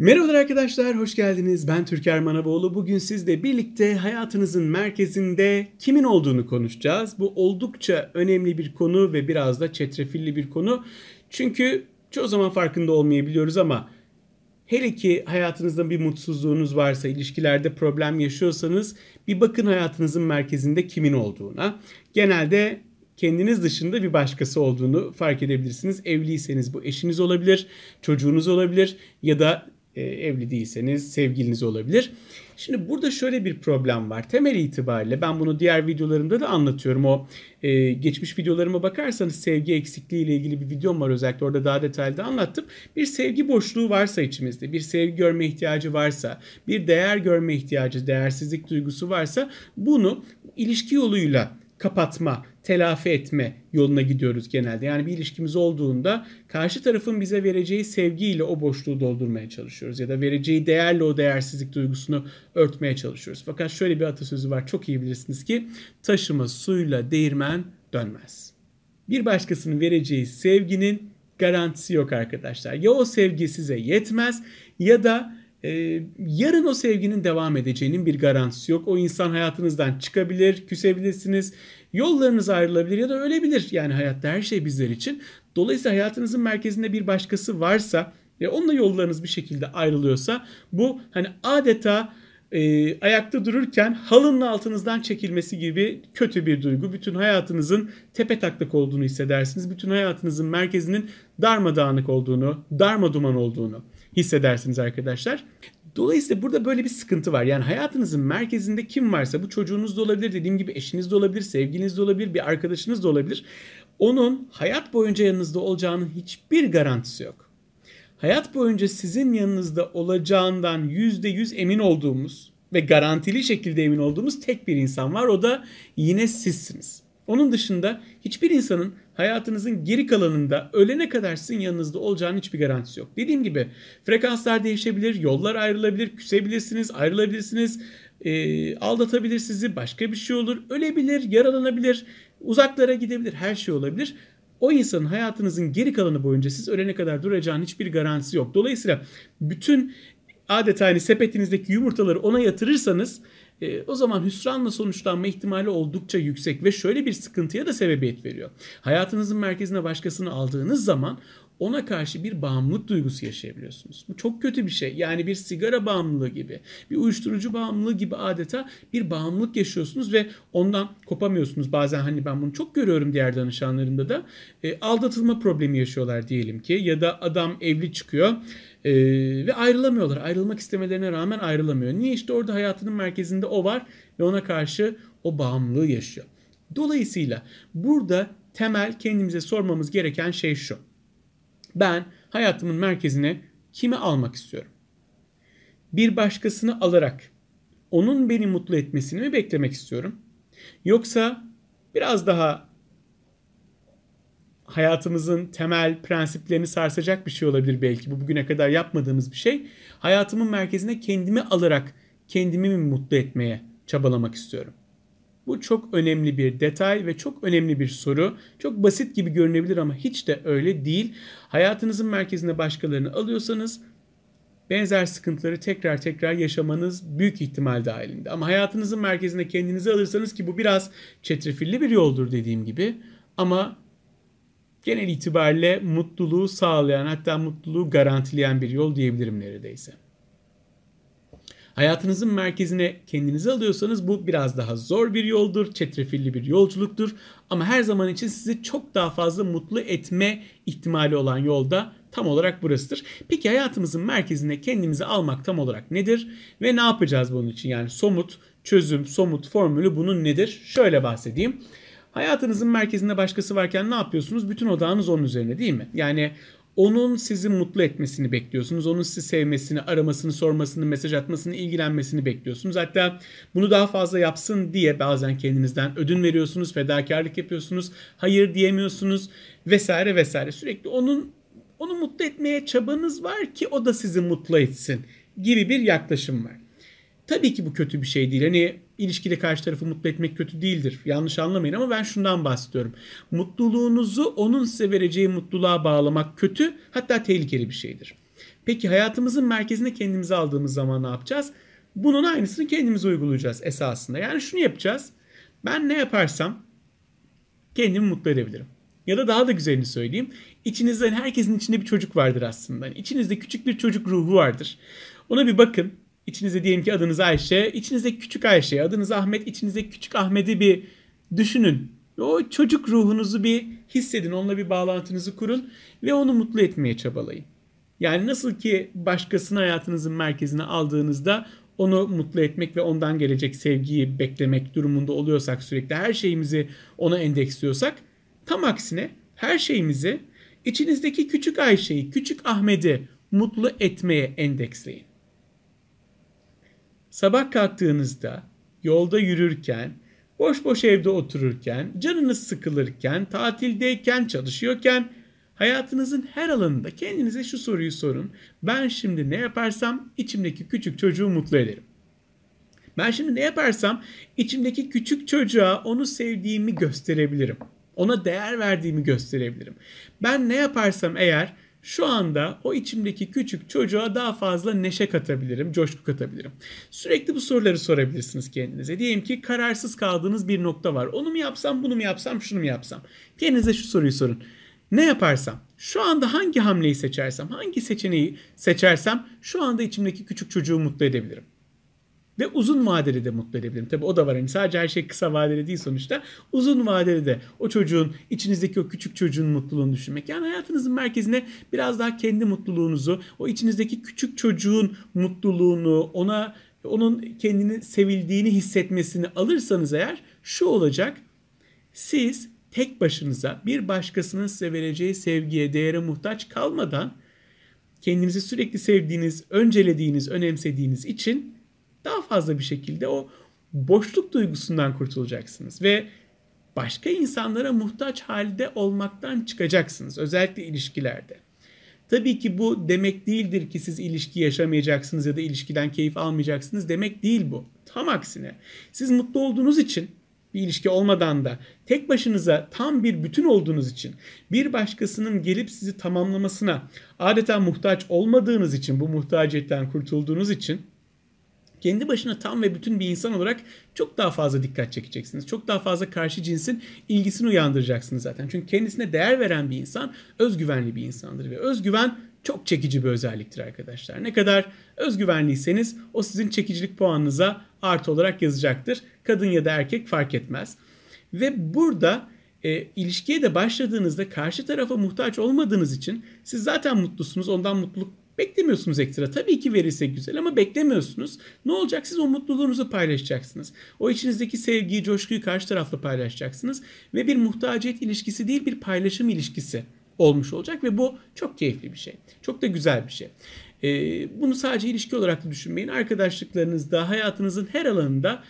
Merhabalar arkadaşlar, hoş geldiniz. Ben Türker Manavoğlu. Bugün sizle birlikte hayatınızın merkezinde kimin olduğunu konuşacağız. Bu oldukça önemli bir konu ve biraz da çetrefilli bir konu. Çünkü çoğu zaman farkında olmayabiliyoruz ama Hele ki hayatınızda bir mutsuzluğunuz varsa, ilişkilerde problem yaşıyorsanız bir bakın hayatınızın merkezinde kimin olduğuna. Genelde kendiniz dışında bir başkası olduğunu fark edebilirsiniz. Evliyseniz bu eşiniz olabilir, çocuğunuz olabilir ya da evli değilseniz sevgiliniz olabilir. Şimdi burada şöyle bir problem var. Temel itibariyle ben bunu diğer videolarımda da anlatıyorum. O e, geçmiş videolarıma bakarsanız sevgi eksikliği ile ilgili bir videom var özellikle orada daha detaylı anlattım. Bir sevgi boşluğu varsa içimizde, bir sevgi görme ihtiyacı varsa, bir değer görme ihtiyacı, değersizlik duygusu varsa bunu ilişki yoluyla kapatma, telafi etme yoluna gidiyoruz genelde. Yani bir ilişkimiz olduğunda karşı tarafın bize vereceği sevgiyle o boşluğu doldurmaya çalışıyoruz ya da vereceği değerle o değersizlik duygusunu örtmeye çalışıyoruz. Fakat şöyle bir atasözü var çok iyi bilirsiniz ki taşıma suyla değirmen dönmez. Bir başkasının vereceği sevginin garantisi yok arkadaşlar. Ya o sevgi size yetmez ya da e, yarın o sevginin devam edeceğinin bir garantisi yok. O insan hayatınızdan çıkabilir, küsebilirsiniz, yollarınız ayrılabilir ya da ölebilir. Yani hayatta her şey bizler için. Dolayısıyla hayatınızın merkezinde bir başkası varsa ve onunla yollarınız bir şekilde ayrılıyorsa bu hani adeta e, ayakta dururken halının altınızdan çekilmesi gibi kötü bir duygu. Bütün hayatınızın tepe taklak olduğunu hissedersiniz. Bütün hayatınızın merkezinin darmadağınık olduğunu, darma duman olduğunu hissedersiniz arkadaşlar. Dolayısıyla burada böyle bir sıkıntı var. Yani hayatınızın merkezinde kim varsa bu çocuğunuz da olabilir, dediğim gibi eşiniz de olabilir, sevgiliniz de olabilir, bir arkadaşınız da olabilir. Onun hayat boyunca yanınızda olacağının hiçbir garantisi yok. Hayat boyunca sizin yanınızda olacağından %100 emin olduğumuz ve garantili şekilde emin olduğumuz tek bir insan var. O da yine sizsiniz. Onun dışında hiçbir insanın hayatınızın geri kalanında ölene kadar sizin yanınızda olacağının hiçbir garantisi yok. Dediğim gibi frekanslar değişebilir, yollar ayrılabilir, küsebilirsiniz, ayrılabilirsiniz, e, aldatabilir sizi, başka bir şey olur, ölebilir, yaralanabilir, uzaklara gidebilir, her şey olabilir. O insanın hayatınızın geri kalanı boyunca siz ölene kadar duracağının hiçbir garantisi yok. Dolayısıyla bütün adeta hani sepetinizdeki yumurtaları ona yatırırsanız e, o zaman hüsranla sonuçlanma ihtimali oldukça yüksek ve şöyle bir sıkıntıya da sebebiyet veriyor. Hayatınızın merkezine başkasını aldığınız zaman ona karşı bir bağımlılık duygusu yaşayabiliyorsunuz. Bu çok kötü bir şey. Yani bir sigara bağımlılığı gibi, bir uyuşturucu bağımlılığı gibi adeta bir bağımlılık yaşıyorsunuz ve ondan kopamıyorsunuz. Bazen hani ben bunu çok görüyorum diğer danışanlarımda da. E, aldatılma problemi yaşıyorlar diyelim ki ya da adam evli çıkıyor e, ve ayrılamıyorlar. Ayrılmak istemelerine rağmen ayrılamıyor. Niye? İşte orada hayatının merkezinde o var ve ona karşı o bağımlılığı yaşıyor. Dolayısıyla burada temel kendimize sormamız gereken şey şu. Ben hayatımın merkezine kimi almak istiyorum? Bir başkasını alarak onun beni mutlu etmesini mi beklemek istiyorum? Yoksa biraz daha hayatımızın temel prensiplerini sarsacak bir şey olabilir belki. Bu bugüne kadar yapmadığımız bir şey. Hayatımın merkezine kendimi alarak kendimi mi mutlu etmeye çabalamak istiyorum? Bu çok önemli bir detay ve çok önemli bir soru. Çok basit gibi görünebilir ama hiç de öyle değil. Hayatınızın merkezine başkalarını alıyorsanız benzer sıkıntıları tekrar tekrar yaşamanız büyük ihtimal dahilinde. Ama hayatınızın merkezine kendinizi alırsanız ki bu biraz çetrefilli bir yoldur dediğim gibi ama genel itibariyle mutluluğu sağlayan hatta mutluluğu garantileyen bir yol diyebilirim neredeyse. Hayatınızın merkezine kendinizi alıyorsanız bu biraz daha zor bir yoldur, çetrefilli bir yolculuktur. Ama her zaman için sizi çok daha fazla mutlu etme ihtimali olan yolda tam olarak burasıdır. Peki hayatımızın merkezine kendimizi almak tam olarak nedir? Ve ne yapacağız bunun için? Yani somut çözüm, somut formülü bunun nedir? Şöyle bahsedeyim. Hayatınızın merkezinde başkası varken ne yapıyorsunuz? Bütün odağınız onun üzerine değil mi? Yani onun sizi mutlu etmesini bekliyorsunuz. Onun sizi sevmesini, aramasını, sormasını, mesaj atmasını, ilgilenmesini bekliyorsunuz. Hatta bunu daha fazla yapsın diye bazen kendinizden ödün veriyorsunuz, fedakarlık yapıyorsunuz, hayır diyemiyorsunuz vesaire vesaire. Sürekli onun onu mutlu etmeye çabanız var ki o da sizi mutlu etsin gibi bir yaklaşım var. Tabii ki bu kötü bir şey değil. Hani ilişkide karşı tarafı mutlu etmek kötü değildir. Yanlış anlamayın ama ben şundan bahsediyorum. Mutluluğunuzu onun size vereceği mutluluğa bağlamak kötü hatta tehlikeli bir şeydir. Peki hayatımızın merkezine kendimizi aldığımız zaman ne yapacağız? Bunun aynısını kendimize uygulayacağız esasında. Yani şunu yapacağız. Ben ne yaparsam kendimi mutlu edebilirim. Ya da daha da güzelini söyleyeyim. İçinizde herkesin içinde bir çocuk vardır aslında. Yani içinizde küçük bir çocuk ruhu vardır. Ona bir bakın. İçinizde diyelim ki adınız Ayşe. İçinizde küçük Ayşe, adınız Ahmet. İçinizde küçük Ahmet'i bir düşünün. O çocuk ruhunuzu bir hissedin. Onunla bir bağlantınızı kurun ve onu mutlu etmeye çabalayın. Yani nasıl ki başkasını hayatınızın merkezine aldığınızda onu mutlu etmek ve ondan gelecek sevgiyi beklemek durumunda oluyorsak sürekli her şeyimizi ona endeksliyorsak tam aksine her şeyimizi içinizdeki küçük Ayşe'yi, küçük Ahmet'i mutlu etmeye endeksleyin. Sabah kalktığınızda, yolda yürürken, boş boş evde otururken, canınız sıkılırken, tatildeyken, çalışıyorken hayatınızın her alanında kendinize şu soruyu sorun. Ben şimdi ne yaparsam içimdeki küçük çocuğu mutlu ederim. Ben şimdi ne yaparsam içimdeki küçük çocuğa onu sevdiğimi gösterebilirim. Ona değer verdiğimi gösterebilirim. Ben ne yaparsam eğer şu anda o içimdeki küçük çocuğa daha fazla neşe katabilirim, coşku katabilirim. Sürekli bu soruları sorabilirsiniz kendinize. Diyelim ki kararsız kaldığınız bir nokta var. Onu mu yapsam, bunu mu yapsam, şunu mu yapsam? Kendinize şu soruyu sorun. Ne yaparsam, şu anda hangi hamleyi seçersem, hangi seçeneği seçersem şu anda içimdeki küçük çocuğu mutlu edebilirim. Ve uzun vadeli de mutlu edebilirim. Tabi o da var. Yani sadece her şey kısa vadeli değil sonuçta. Uzun vadeli de o çocuğun, içinizdeki o küçük çocuğun mutluluğunu düşünmek. Yani hayatınızın merkezine biraz daha kendi mutluluğunuzu, o içinizdeki küçük çocuğun mutluluğunu, ona onun kendini sevildiğini hissetmesini alırsanız eğer şu olacak. Siz tek başınıza bir başkasının size vereceği sevgiye, değere muhtaç kalmadan kendinizi sürekli sevdiğiniz, öncelediğiniz, önemsediğiniz için daha fazla bir şekilde o boşluk duygusundan kurtulacaksınız ve başka insanlara muhtaç halde olmaktan çıkacaksınız özellikle ilişkilerde. Tabii ki bu demek değildir ki siz ilişki yaşamayacaksınız ya da ilişkiden keyif almayacaksınız demek değil bu. Tam aksine siz mutlu olduğunuz için bir ilişki olmadan da tek başınıza tam bir bütün olduğunuz için bir başkasının gelip sizi tamamlamasına adeta muhtaç olmadığınız için bu muhtaciyetten kurtulduğunuz için kendi başına tam ve bütün bir insan olarak çok daha fazla dikkat çekeceksiniz. Çok daha fazla karşı cinsin ilgisini uyandıracaksınız zaten. Çünkü kendisine değer veren bir insan özgüvenli bir insandır ve özgüven çok çekici bir özelliktir arkadaşlar. Ne kadar özgüvenliyseniz o sizin çekicilik puanınıza artı olarak yazacaktır. Kadın ya da erkek fark etmez. Ve burada e, ilişkiye de başladığınızda karşı tarafa muhtaç olmadığınız için siz zaten mutlusunuz. Ondan mutluluk Beklemiyorsunuz ekstra. Tabii ki verirse güzel ama beklemiyorsunuz. Ne olacak? Siz o mutluluğunuzu paylaşacaksınız. O içinizdeki sevgiyi, coşkuyu karşı tarafla paylaşacaksınız. Ve bir muhtaciyet ilişkisi değil bir paylaşım ilişkisi olmuş olacak ve bu çok keyifli bir şey. Çok da güzel bir şey. Ee, bunu sadece ilişki olarak da düşünmeyin. Arkadaşlıklarınızda, hayatınızın her alanında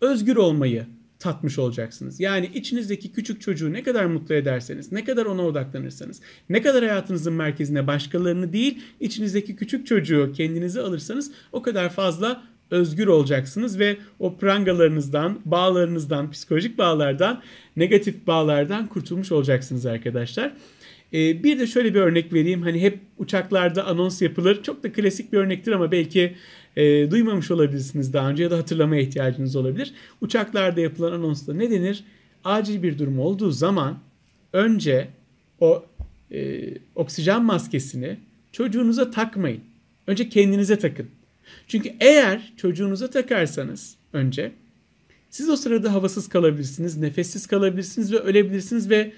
özgür olmayı tatmış olacaksınız. Yani içinizdeki küçük çocuğu ne kadar mutlu ederseniz, ne kadar ona odaklanırsanız, ne kadar hayatınızın merkezine başkalarını değil, içinizdeki küçük çocuğu kendinize alırsanız o kadar fazla özgür olacaksınız ve o prangalarınızdan, bağlarınızdan, psikolojik bağlardan, negatif bağlardan kurtulmuş olacaksınız arkadaşlar. Ee, bir de şöyle bir örnek vereyim. Hani hep uçaklarda anons yapılır. Çok da klasik bir örnektir ama belki e, duymamış olabilirsiniz daha önce ya da hatırlamaya ihtiyacınız olabilir. Uçaklarda yapılan anonsta ne denir? Acil bir durum olduğu zaman önce o e, oksijen maskesini çocuğunuza takmayın. Önce kendinize takın. Çünkü eğer çocuğunuza takarsanız önce siz o sırada havasız kalabilirsiniz, nefessiz kalabilirsiniz ve ölebilirsiniz ve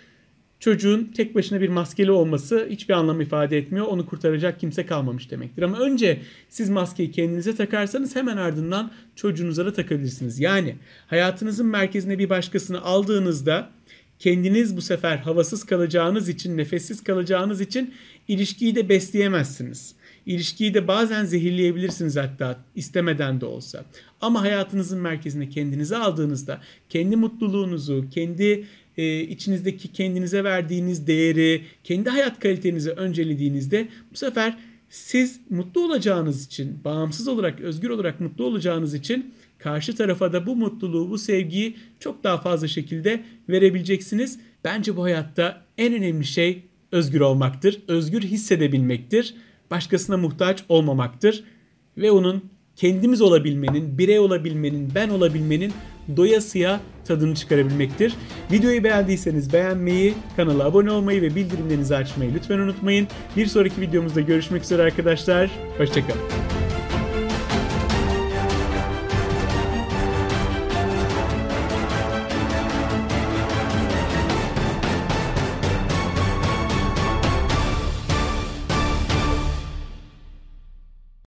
çocuğun tek başına bir maskeli olması hiçbir anlam ifade etmiyor. Onu kurtaracak kimse kalmamış demektir. Ama önce siz maskeyi kendinize takarsanız hemen ardından çocuğunuza da takabilirsiniz. Yani hayatınızın merkezine bir başkasını aldığınızda kendiniz bu sefer havasız kalacağınız için, nefessiz kalacağınız için ilişkiyi de besleyemezsiniz. İlişkiyi de bazen zehirleyebilirsiniz hatta istemeden de olsa. Ama hayatınızın merkezine kendinizi aldığınızda kendi mutluluğunuzu, kendi e, içinizdeki kendinize verdiğiniz değeri, kendi hayat kalitenizi öncelediğinizde bu sefer siz mutlu olacağınız için, bağımsız olarak, özgür olarak mutlu olacağınız için karşı tarafa da bu mutluluğu, bu sevgiyi çok daha fazla şekilde verebileceksiniz. Bence bu hayatta en önemli şey özgür olmaktır, özgür hissedebilmektir. başkasına muhtaç olmamaktır. Ve onun kendimiz olabilmenin, birey olabilmenin, ben olabilmenin doyasıya tadını çıkarabilmektir. Videoyu beğendiyseniz beğenmeyi, kanala abone olmayı ve bildirimlerinizi açmayı lütfen unutmayın. Bir sonraki videomuzda görüşmek üzere arkadaşlar. Hoşçakalın.